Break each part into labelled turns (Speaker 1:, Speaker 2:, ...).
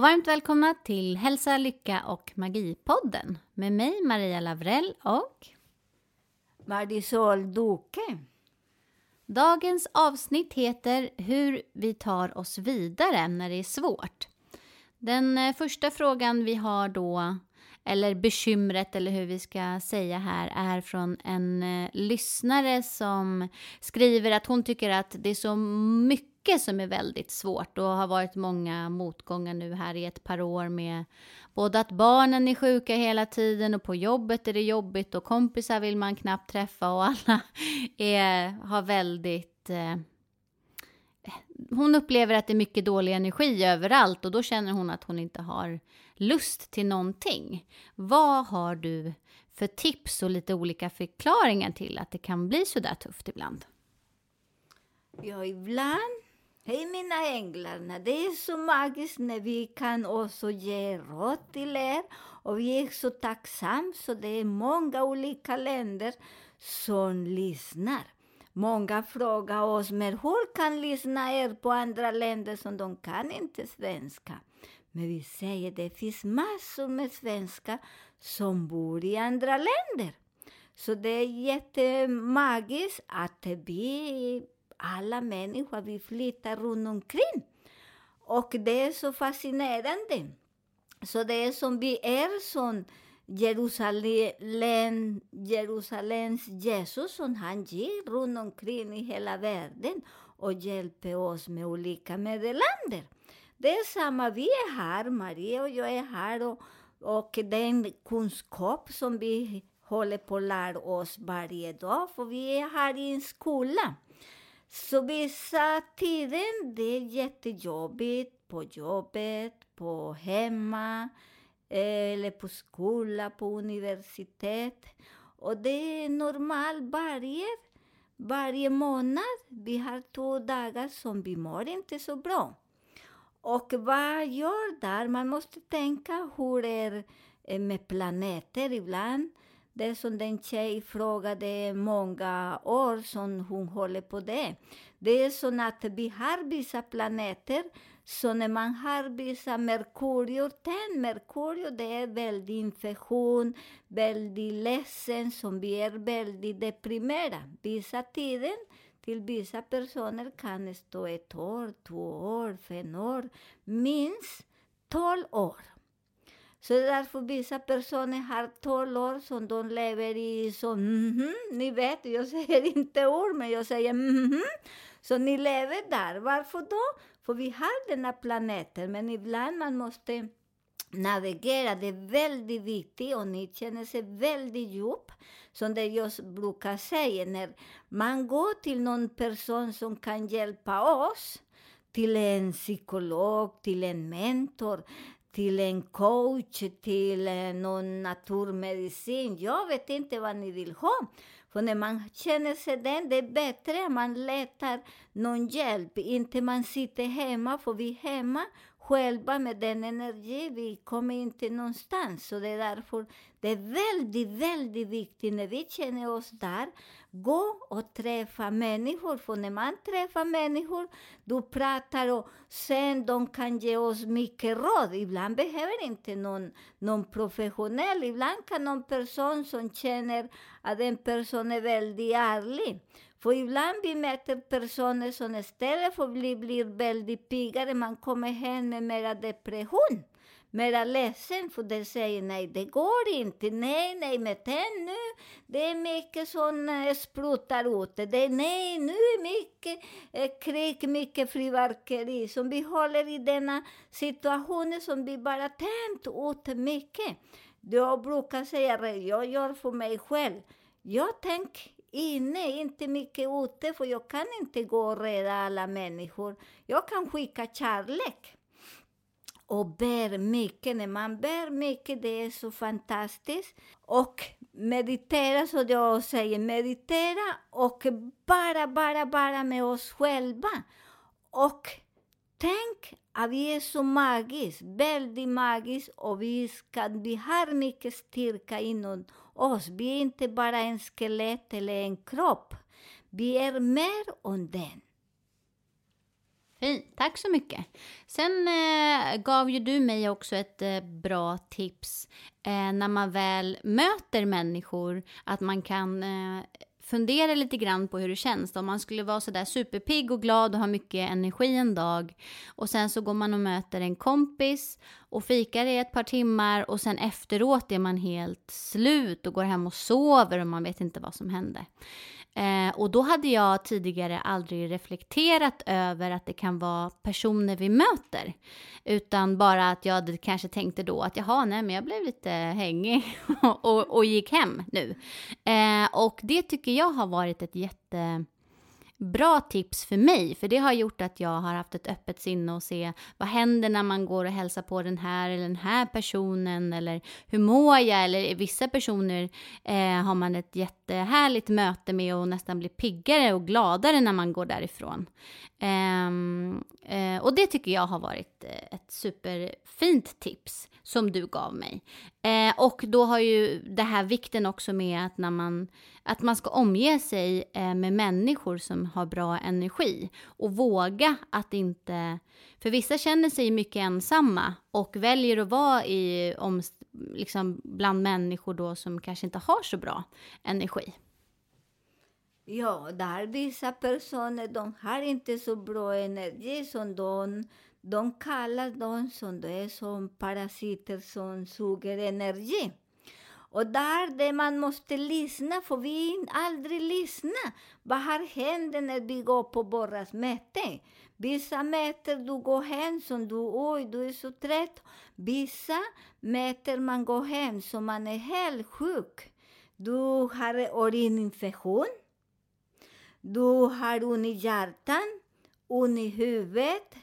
Speaker 1: Och varmt välkomna till Hälsa, Lycka och Magipodden med mig Maria Lavrell och
Speaker 2: Marisol Duque.
Speaker 1: dagens avsnitt heter Hur vi tar oss vidare när det är svårt. Den eh, första frågan vi har då, eller bekymret eller hur vi ska säga här, är från en eh, lyssnare som skriver att hon tycker att det är så mycket som är väldigt svårt och har varit många motgångar nu här i ett par år med både att barnen är sjuka hela tiden och på jobbet är det jobbigt och kompisar vill man knappt träffa och alla är, har väldigt eh, hon upplever att det är mycket dålig energi överallt och då känner hon att hon inte har lust till någonting. Vad har du för tips och lite olika förklaringar till att det kan bli så där tufft ibland?
Speaker 2: Ja, ibland, hej mina änglar, det är så magiskt när vi kan också ge råd till er. Och vi är så tacksamma, så det är många olika länder som lyssnar. Många frågar oss, men hur kan lyssna er på andra länder som de kan inte svenska? Men vi säger, det finns massor med svenskar som bor i andra länder. Så det är jättemagiskt att vi, alla människor, vi flyttar runt omkring. Och det är så fascinerande. Så det är som vi är som Jerusalem, Jerusalems Jesus som han ger runt omkring i hela världen och hjälper oss med olika meddelanden. Det är samma, vi är här, Maria och jag är här och, och den kunskap som vi håller på att lära oss varje dag, för vi är här i en skola. Så vissa tiden det är jättejobbigt på jobbet, på hemma, eh, eller på skola, på universitet. Och det är normalt varje, varje månad. Vi har två dagar som vi mår inte så bra. Och vad gör där? Man måste tänka hur det är eh, med planeter ibland. Det är som den tjej frågade många år som hon håller på det. Det är så att vi har vissa planeter, så när man har vissa Merkurius, ten Merkurius, det är väldigt infektion, väldigt ledsen, som vi är väldigt deprimerade. Vissa tiden till vissa personer kan det stå ett år, två år, fem år, minst tolv år. Så därför vissa personer har 12 år som de lever i så, mhm, ni vet, jag säger inte ord, men jag säger mm -hmm. Så ni lever där. Varför då? För vi har denna planeten, men ibland man måste navigera. Det är väldigt viktigt och ni känner sig väldigt djup. Som det jag brukar säga, när man går till någon person som kan hjälpa oss, till en psykolog, till en mentor, till en coach, till eh, någon naturmedicin. Jag vet inte vad ni vill ha. För när man känner sig den, det är bättre att man letar någon hjälp. Inte man sitter hemma, för vi är hemma själva med den energi, vi kommer inte någonstans. Så det är därför det är väldigt, väldigt viktigt när vi känner oss där, gå och träffa människor. För när man träffar människor, du pratar och sen de kan ge oss mycket råd. Ibland behöver inte någon, någon professionell, ibland kan någon person som känner att en person är väldigt ärlig. För ibland vi möter personer som istället för att bli blir väldigt piggare, man kommer hem med mera depression. mera ledsen för de säger nej, det går inte, nej, nej, med tänd nu, det är mycket som sprutar ut. det är nej, nu är mycket eh, krig, mycket fyrverkeri, som vi håller i denna situation som vi bara tänt ut mycket. Jag brukar säga, jag gör för mig själv, jag tänker inne, inte mycket ute, för jag kan inte gå och rädda alla människor. Jag kan skicka kärlek. Och bär mycket. När man bär mycket, det är så fantastiskt. Och meditera, så jag säger, meditera och bara, bara, bara med oss själva. Och tänk att vi är så magiskt, väldigt magiskt och vi, ska, vi har mycket styrka inom oss. Vi är inte bara en skelett eller en kropp. Vi är mer än den.
Speaker 1: Fint, tack så mycket. Sen eh, gav ju du mig också ett eh, bra tips eh, när man väl möter människor, att man kan eh, fundera lite grann på hur det känns. Om man skulle vara sådär superpigg och glad och ha mycket energi en dag och sen så går man och möter en kompis och fikar i ett par timmar och sen efteråt är man helt slut och går hem och sover och man vet inte vad som hände. Eh, och då hade jag tidigare aldrig reflekterat över att det kan vara personer vi möter. Utan bara att jag hade kanske tänkte då att jaha, nej men jag blev lite hängig och, och gick hem nu. Eh, och det tycker jag har varit ett jätte bra tips för mig, för det har gjort att jag har haft ett öppet sinne och se vad händer när man går och hälsar på den här eller den här personen eller hur mår jag eller vissa personer eh, har man ett jättehärligt möte med och nästan blir piggare och gladare när man går därifrån. Eh, eh, och det tycker jag har varit eh, ett superfint tips som du gav mig. Eh, och då har ju det här vikten också med att, när man, att man ska omge sig eh, med människor som har bra energi och våga att inte... För vissa känner sig mycket ensamma och väljer att vara i, om, liksom bland människor då som kanske inte har så bra energi.
Speaker 2: Ja, där vissa personer, de har inte så bra energi som de, de kallar dem som det är som parasiter som suger energi. Och där det man måste lyssna, för vi aldrig lyssna. Vad har hänt när vi går på Borras möte? Vissa möten du går hem som du, oj, du är så trött. Vissa möten man går hem som man är helt sjuk. Du har urininfektion. Du har ont i hjärtan, ont i huvudet.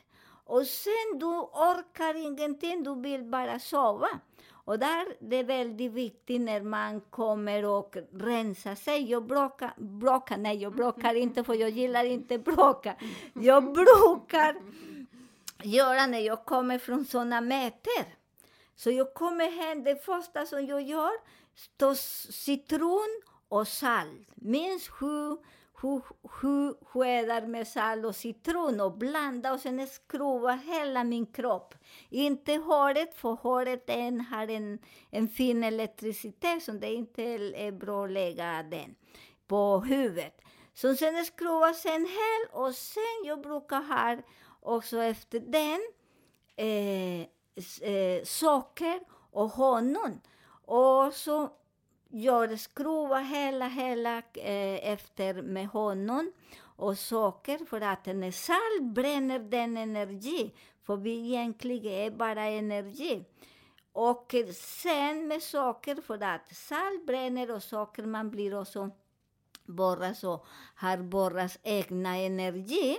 Speaker 2: Och sen du orkar ingenting, du vill bara sova. Och där det är väldigt viktigt när man kommer och rensar sig. Jag bråkar, bråkar, nej jag bråkar inte för jag gillar inte bråka. Jag brukar göra när jag kommer från sådana möten. Så jag kommer hem, det första som jag gör, står citron och salt. Minst sju skedar med salt och citron och blanda och sen skruva hela min kropp. Inte håret, för håret än har en, en fin elektricitet som det inte är bra att lägga den på huvudet. Så sen skruva sen hel och sen jag brukar ha också efter den eh, eh, socker och honung. Och så jag skruvar hela, hela eh, efter med honung och socker för att när salt bränner den energi, för vi egentligen är bara energi. Och sen med socker, för att salt bränner och socker, man blir också bara så, har borras egna energi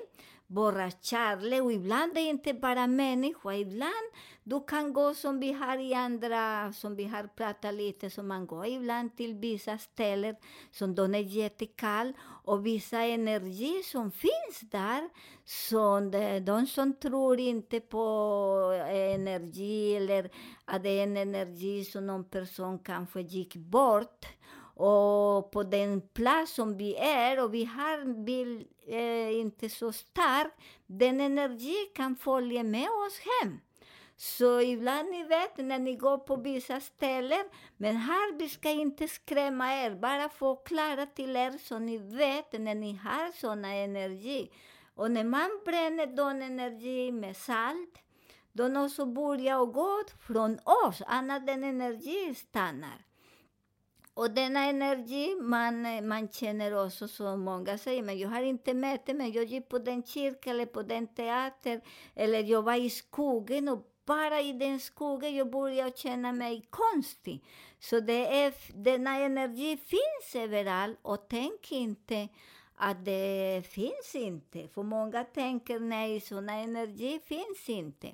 Speaker 2: bara kärlek. Och ibland är det inte bara människa. Ibland du kan gå som vi har i andra, som vi har pratat lite, som man går ibland till vissa ställen som de är jättekall och vissa energi som finns där. Så de, de som tror inte på energi eller att det är en energi som någon person kanske gick bort och på den plats som vi är och vi har bil eh, inte så stark, den energi kan följa med oss hem. Så ibland ni vet när ni går på vissa ställen, men här vi ska inte skrämma er, bara förklara till er så ni vet när ni har såna energi. Och när man bränner den energi med salt, de också börjar gå från oss, annars den energi stannar. Och denna energi, man, man känner också som många säger, men jag har inte möte, men jag gick på den kyrkan eller på den teatern, eller jag var i skogen och bara i den skogen jag började känna mig konstig. Så det är, denna energi finns överallt och tänk inte att det finns inte. För många tänker nej, sån energi finns inte.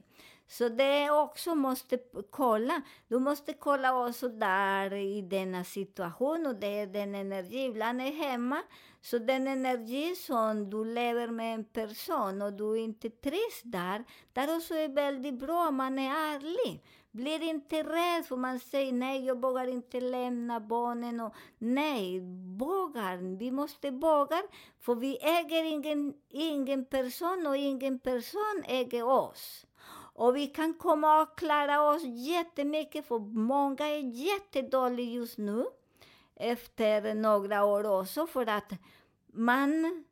Speaker 2: Så det också måste kolla. Du måste kolla också där i denna situation och det är den energi. Ibland är hemma, så den energi som du lever med en person och du inte trivs där, där också är väldigt bra, om man är ärlig. Blir inte rädd för man säger nej, jag vågar inte lämna barnen. Och, nej, vågar. Vi måste våga, för vi äger ingen, ingen person och ingen person äger oss. Och vi kan komma och klara oss jättemycket, för många är jättedåliga just nu, efter några år också, för att man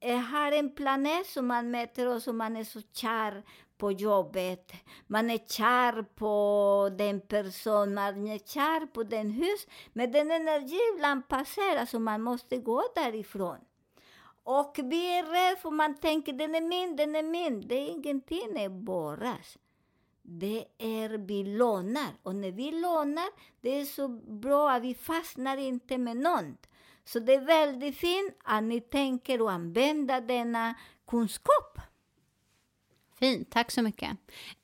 Speaker 2: eh, har en planet som man mäter och som man är så kär på jobbet, man är kär på den person, man är kär på den hus, men den energi ibland passerar så man måste gå därifrån. Och vi är rädda för man tänker den är min, den är min. Det är ingenting det är våras. Det är vi lånar. Och när vi lånar, det är så bra att vi fastnar inte med någon. Så det är väldigt fint att ni tänker och använda denna kunskap.
Speaker 1: Fint, tack så mycket.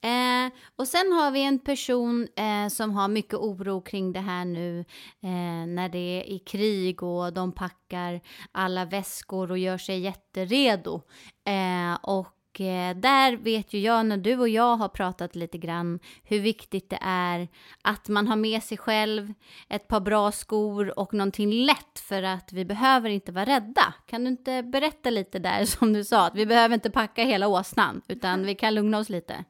Speaker 1: Eh, och sen har vi en person eh, som har mycket oro kring det här nu eh, när det är i krig och de packar alla väskor och gör sig jätteredo. Eh, och eh, där vet ju jag när du och jag har pratat lite grann hur viktigt det är att man har med sig själv ett par bra skor och någonting lätt för att vi behöver inte vara rädda. Kan du inte berätta lite där som du sa, att vi behöver inte packa hela åsnan utan vi kan lugna oss lite?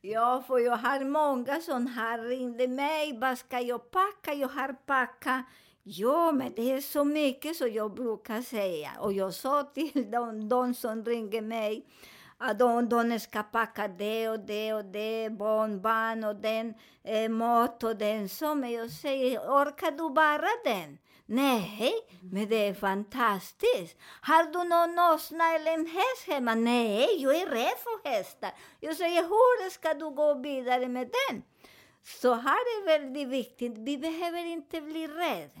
Speaker 2: Ja, för jag har många som har ringde mig. Vad ska jag packa? Jag har packat. Ja, men det är så mycket så jag brukar säga. Och jag sa till de, de som ringer mig att de, de ska packa det och det och det, barnbarn och den eh, mat och den så. Men jag säger, orkar du bara den? Nej, men det är fantastiskt. Har du någon åsna eller en häst hemma? Nej, jag är rädd för hästar. Jag säger, hur ska du gå vidare med den? Så här är väldigt viktigt. Vi behöver inte bli rädda.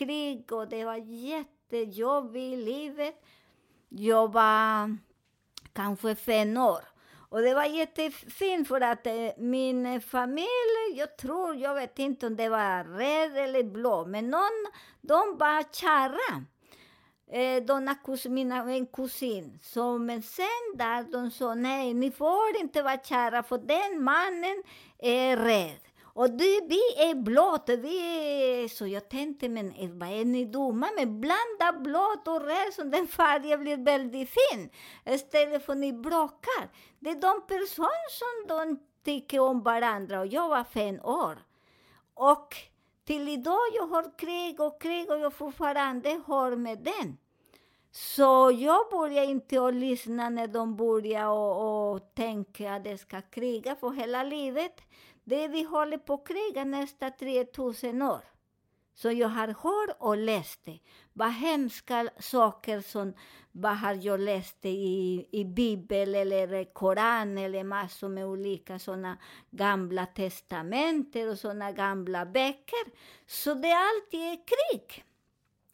Speaker 2: krig och det var jättejobbigt i livet. Jag var kanske fem år. Och det var jättefint för att eh, min familj, jag tror, jag vet inte om det var röd eller blå, men någon, de var kära. Eh, de kus, mina, en kusin. Så, men sen där de sa nej, ni får inte vara kära för den mannen är rädd. Och det, vi är blått, vi är... Så jag tänkte, men vad är ni dumma Men Blanda blått och röd, så den färgen blir väldigt fin. Istället för att ni bråkar. Det är de personer som de tycker om varandra och jag var fem år. Och till idag jag har krig och krig och jag fortfarande har med den. Så jag börjar inte att lyssna när de börjar och, och tänka att de ska kriga för hela livet. Det vi håller på att kriga nästa 3000 år. Så jag har hört och läst det. Vad hemska saker som vad har jag läst i, i Bibeln eller Koran eller massor med olika sådana gamla testamenter och sådana gamla böcker. Så det alltid är krig.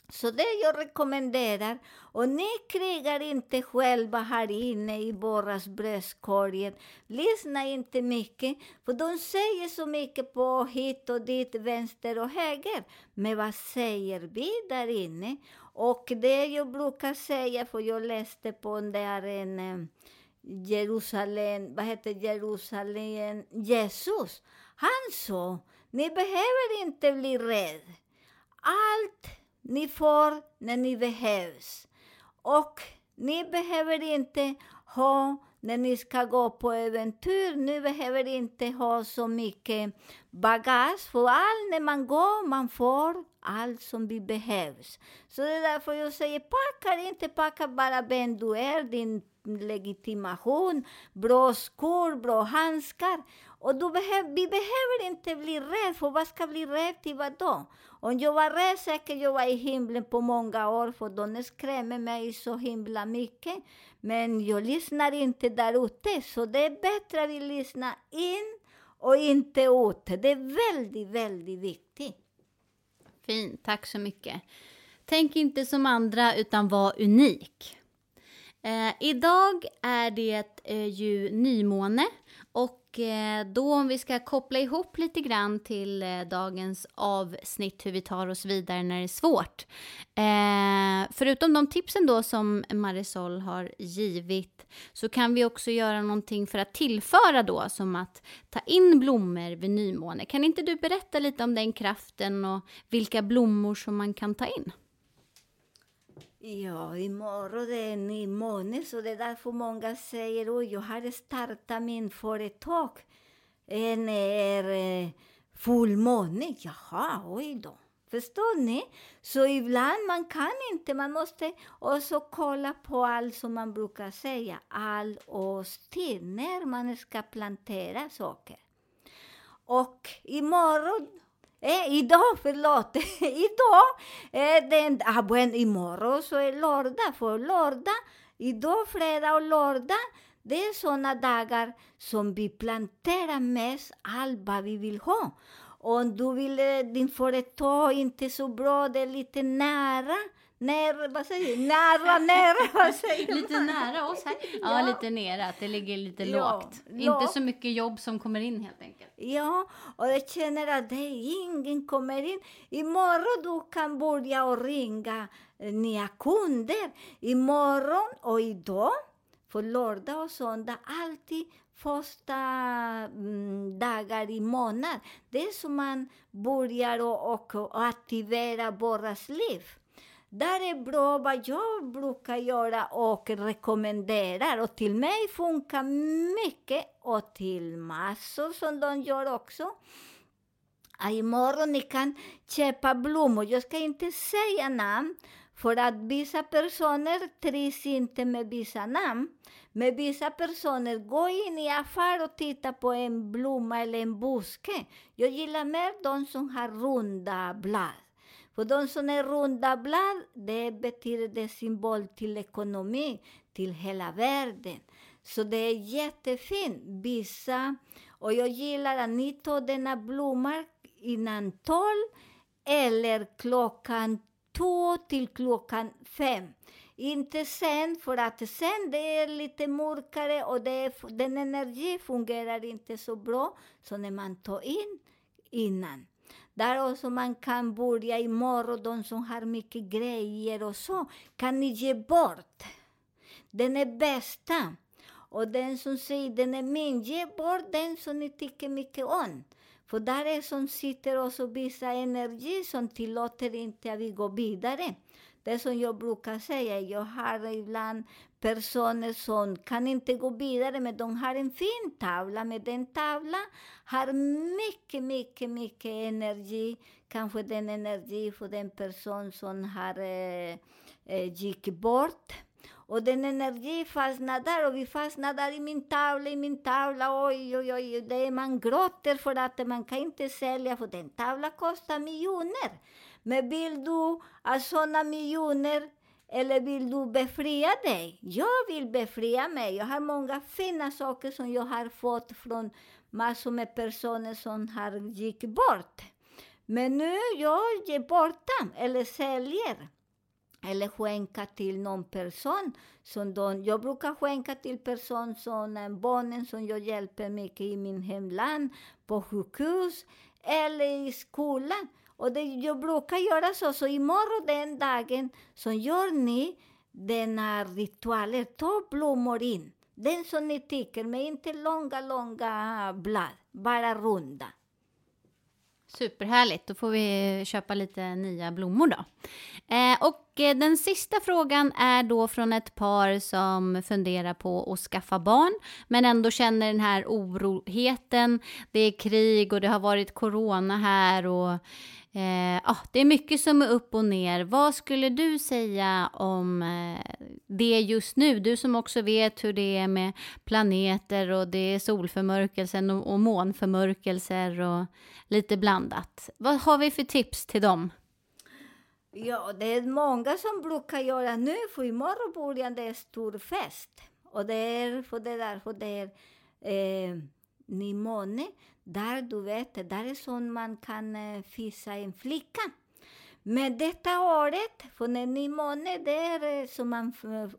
Speaker 2: Så det jag rekommenderar, och ni krigar inte själva här inne i Borras bröstkorgen. Lyssna inte mycket, för de säger så mycket på hit och dit, vänster och höger. Men vad säger vi där inne? Och det jag brukar säga, för jag läste på där en eh, Jerusalem, vad heter Jerusalem, Jesus. Han sa, ni behöver inte bli rädda. Allt ni får när ni behövs. Och ni behöver inte ha, när ni ska gå på äventyr, ni behöver inte ha så mycket bagage, för allt när man går, man får allt som vi behövs. Så det är därför jag säger, packa inte, packa bara vem du är, din legitimation, bra skor, bra handskar. Och du behöv, vi behöver inte bli rädda, för vad ska bli rädd till vad då? Om jag var rädd säkert jag var i himlen på många år, för de skrämmer mig så himla mycket. Men jag lyssnar inte där ute, så det är bättre att vi lyssnar in och inte ut. Det är väldigt, väldigt viktigt.
Speaker 1: Fint, tack så mycket. Tänk inte som andra, utan var unik. Eh, idag är det eh, ju nymåne och Eh, då om vi ska koppla ihop lite grann till eh, dagens avsnitt hur vi tar oss vidare när det är svårt. Eh, förutom de tipsen då som Marisol har givit så kan vi också göra någonting för att tillföra då som att ta in blommor vid nymåne. Kan inte du berätta lite om den kraften och vilka blommor som man kan ta in?
Speaker 2: Ja, imorgon det är ny månad, så det är därför många säger att jag har startat min företag. Eh, en är eh, fullmåne. Jaha, oj då. Förstår ni? Så ibland man kan inte, man måste också kolla på allt som man brukar säga, all årstid, när man ska plantera saker. Och imorgon Eh, idag, förlåt. idag eh, är den... Ah, bueno, imorgon så är lördag. För lördag, idag, fredag och lördag, det är såna dagar som vi planterar mest allt vad vi vill ha. Om du vill, eh, din företag inte så bra, det är lite nära, nära, vad säger du? Nära, nära, vad säger
Speaker 1: Lite
Speaker 2: man?
Speaker 1: nära oss här. Ja,
Speaker 2: Ja.
Speaker 1: lite nere, att det ligger lite
Speaker 2: Ja,
Speaker 1: lågt. Inte
Speaker 2: lågt.
Speaker 1: så mycket jobb som kommer in helt enkelt.
Speaker 2: Ja, och jag känner att det ingen kommer in. Imorgon du kan börja och ringa eh, nya kunder. Imorgon och idag, för lördag och söndag, alltid första mm, dagar i månad. Det är som man börjar och, och, och aktivera våras liv. Där är bra vad jag brukar göra och rekommenderar. Och till mig funkar mycket och till massor som de gör också. Ah, Imorgon ni kan köpa blommor. Jag ska inte säga namn, för att vissa personer trivs inte med vissa namn. Men vissa personer går in i affär och tittar på en blomma eller en buske. Jag gillar mer de som har runda blad. För de som är runda blad, det betyder det symbol till ekonomi, till hela världen. Så det är jättefint. Vissa, och jag gillar att ni tar denna blomma innan tolv eller klockan två till klockan fem. Inte sen, för att sen det är lite mörkare och det är, den energi fungerar inte så bra. Så när man tar in innan. Där också man kan börja imorgon, de som har mycket grejer och så, kan ni ge bort. Den är bästa. Och den som säger den är min, ge bort den som ni tycker mycket om. För där är som sitter också vissa energi som tillåter inte att vi går vidare. Det som jag brukar säga, jag har ibland personer som kan inte gå vidare, men de har en fin tavla. Men den tavlan har mycket, mycket, mycket energi. Kanske den energi för den person som har eh, eh, gick bort. Och den energi fastnar där och vi fastnar där i min tavla, i min tavla. Oj, oj, oj. Det man gråter för att man kan inte sälja, för den tavlan kostar miljoner. Men vill du ha sådana miljoner eller vill du befria dig? Jag vill befria mig. Jag har många fina saker som jag har fått från massor med personer som har gick bort. Men nu jag ger bort dem, eller säljer. Eller skänka till någon person. Som de, jag brukar skänka till person som eh, barnen som jag hjälper mycket i min hemland, på sjukhus eller i skolan. Och det, jag brukar göra så. Så imorgon den dagen så gör ni denna ritualer. Ta blommor in. Den som ni tycker, men inte långa, långa blad. Bara runda.
Speaker 1: Superhärligt, då får vi köpa lite nya blommor då. Eh, och eh, den sista frågan är då från ett par som funderar på att skaffa barn men ändå känner den här oroheten. Det är krig och det har varit corona här och eh, ah, det är mycket som är upp och ner. Vad skulle du säga om eh, det just nu? Du som också vet hur det är med planeter och det är solförmörkelsen och, och månförmörkelser och lite blandat. Vad har vi för tips till dem?
Speaker 2: Ja, det är många som brukar göra nu, för imorgon börjar det en stor fest. Och det är för det där, för det är eh, nymåne, där du vet, där är sånt man kan fissa fisa en flicka. Men detta året, för när nymåne, det är eh, som man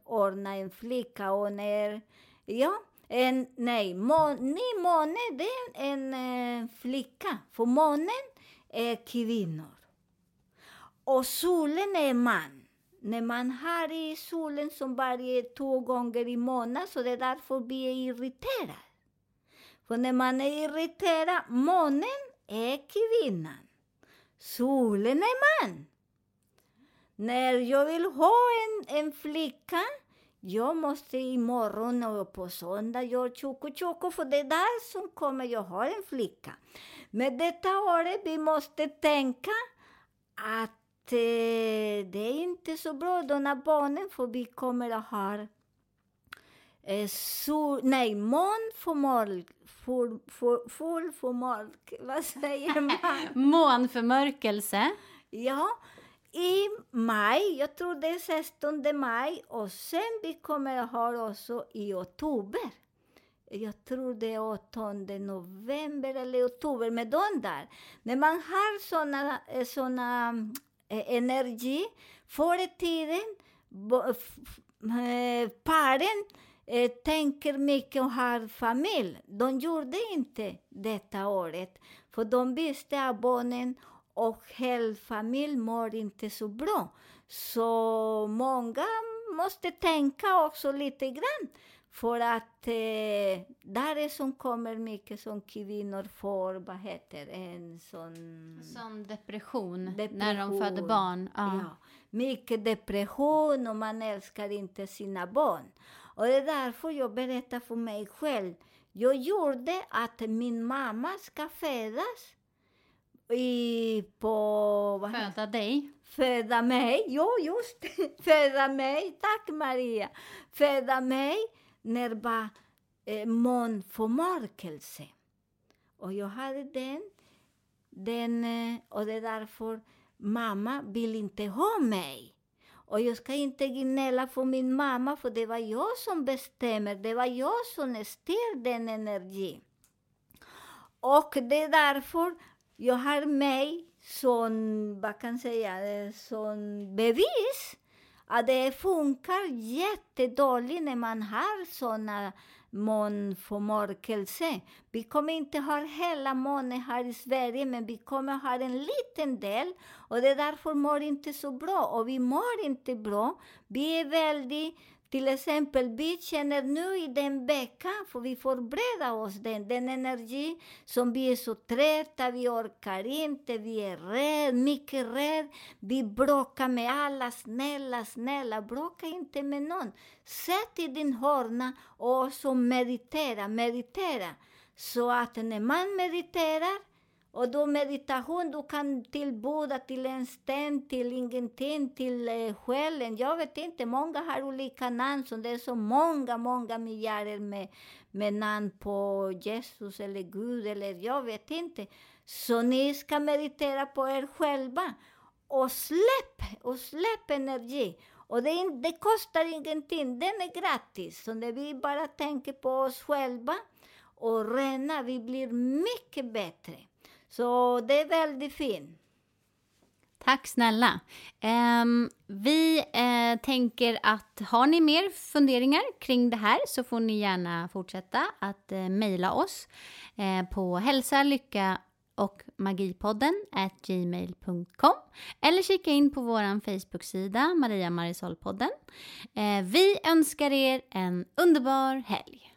Speaker 2: ordnar en flicka och när, ja, en, nej, må, nymåne, det är en eh, flicka, för månen är kvinnor. Och solen är man. När man har i solen som varje två gånger i månaden, så det är därför vi är irriterade. För när man är irriterad, månen är kvinnan. Solen är man. När jag vill ha en, en flicka, jag måste imorgon och på söndag göra tjocko tjocko för det är där som kommer jag ha en flicka. Men detta året vi måste tänka att eh, det är inte så bra, de här barnen, för vi kommer att ha eh, nej, mån för full, för vad säger man?
Speaker 1: Månförmörkelse.
Speaker 2: Ja, i maj, jag tror det är 16 maj, och sen vi kommer ha också i oktober. Jag tror det är 8 november eller oktober, med de där. När man har såna, eh, såna eh, energi, förr i tiden, eh, paren eh, tänker mycket och har familj. De gjorde inte detta året, för de visste att barnen och hela familj mår inte så bra. Så många måste tänka också lite grann. För att eh, där är som kommer mycket som kvinnor får, vad heter en sån...
Speaker 1: Sån depression, när de
Speaker 2: Depression.
Speaker 1: föder barn. Ja.
Speaker 2: Ja, mycket depression och man älskar inte sina barn. Och det är därför jag berättar för mig själv. Jag gjorde att min mamma ska födas i, på... Vad
Speaker 1: Föda dig.
Speaker 2: Föda mig, jo just. Föda mig, tack Maria. Föda mig när var eh, månförmörkelse. Och jag hade den, den eh, och det är därför mamma vill inte ha mig. Och jag ska inte gnälla på min mamma, för det var jag som bestämmer. Det var jag som styr den energin. Och det är därför jag har mig som, vad kan säga, som bevis att det funkar jättedåligt när man har såna månförmörkelse. Vi kommer inte ha hela månen här i Sverige, men vi kommer ha en liten del. Och det är därför mår inte så bra. Och vi mår inte bra. Vi är väldigt till exempel, vi känner nu i den veckan, för vi förbereder oss den, den energi som vi är så trötta, vi orkar inte, vi är rädda, mycket rädda. Vi bråkar med alla, snälla, snälla, bråka inte med någon. Sätt i din hörna och så meditera, meditera. Så att när man mediterar och då meditation, du kan till Buddha, till en sten, till ingenting, till eh, själen. Jag vet inte, många har olika namn, så det är så många, många miljarder med, med namn på Jesus eller Gud eller jag vet inte. Så ni ska meditera på er själva. Och släpp, och släpp energi. Och det, in, det kostar ingenting, den är gratis. Så när vi bara tänker på oss själva och rena, vi blir mycket bättre. Så det är väldigt fint.
Speaker 1: Tack snälla. Ehm, vi eh, tänker att har ni mer funderingar kring det här så får ni gärna fortsätta att eh, mejla oss eh, på hälsa, lycka och magipodden at gmail.com eller kika in på vår Facebook-sida Maria Marisolpodden. Eh, vi önskar er en underbar helg.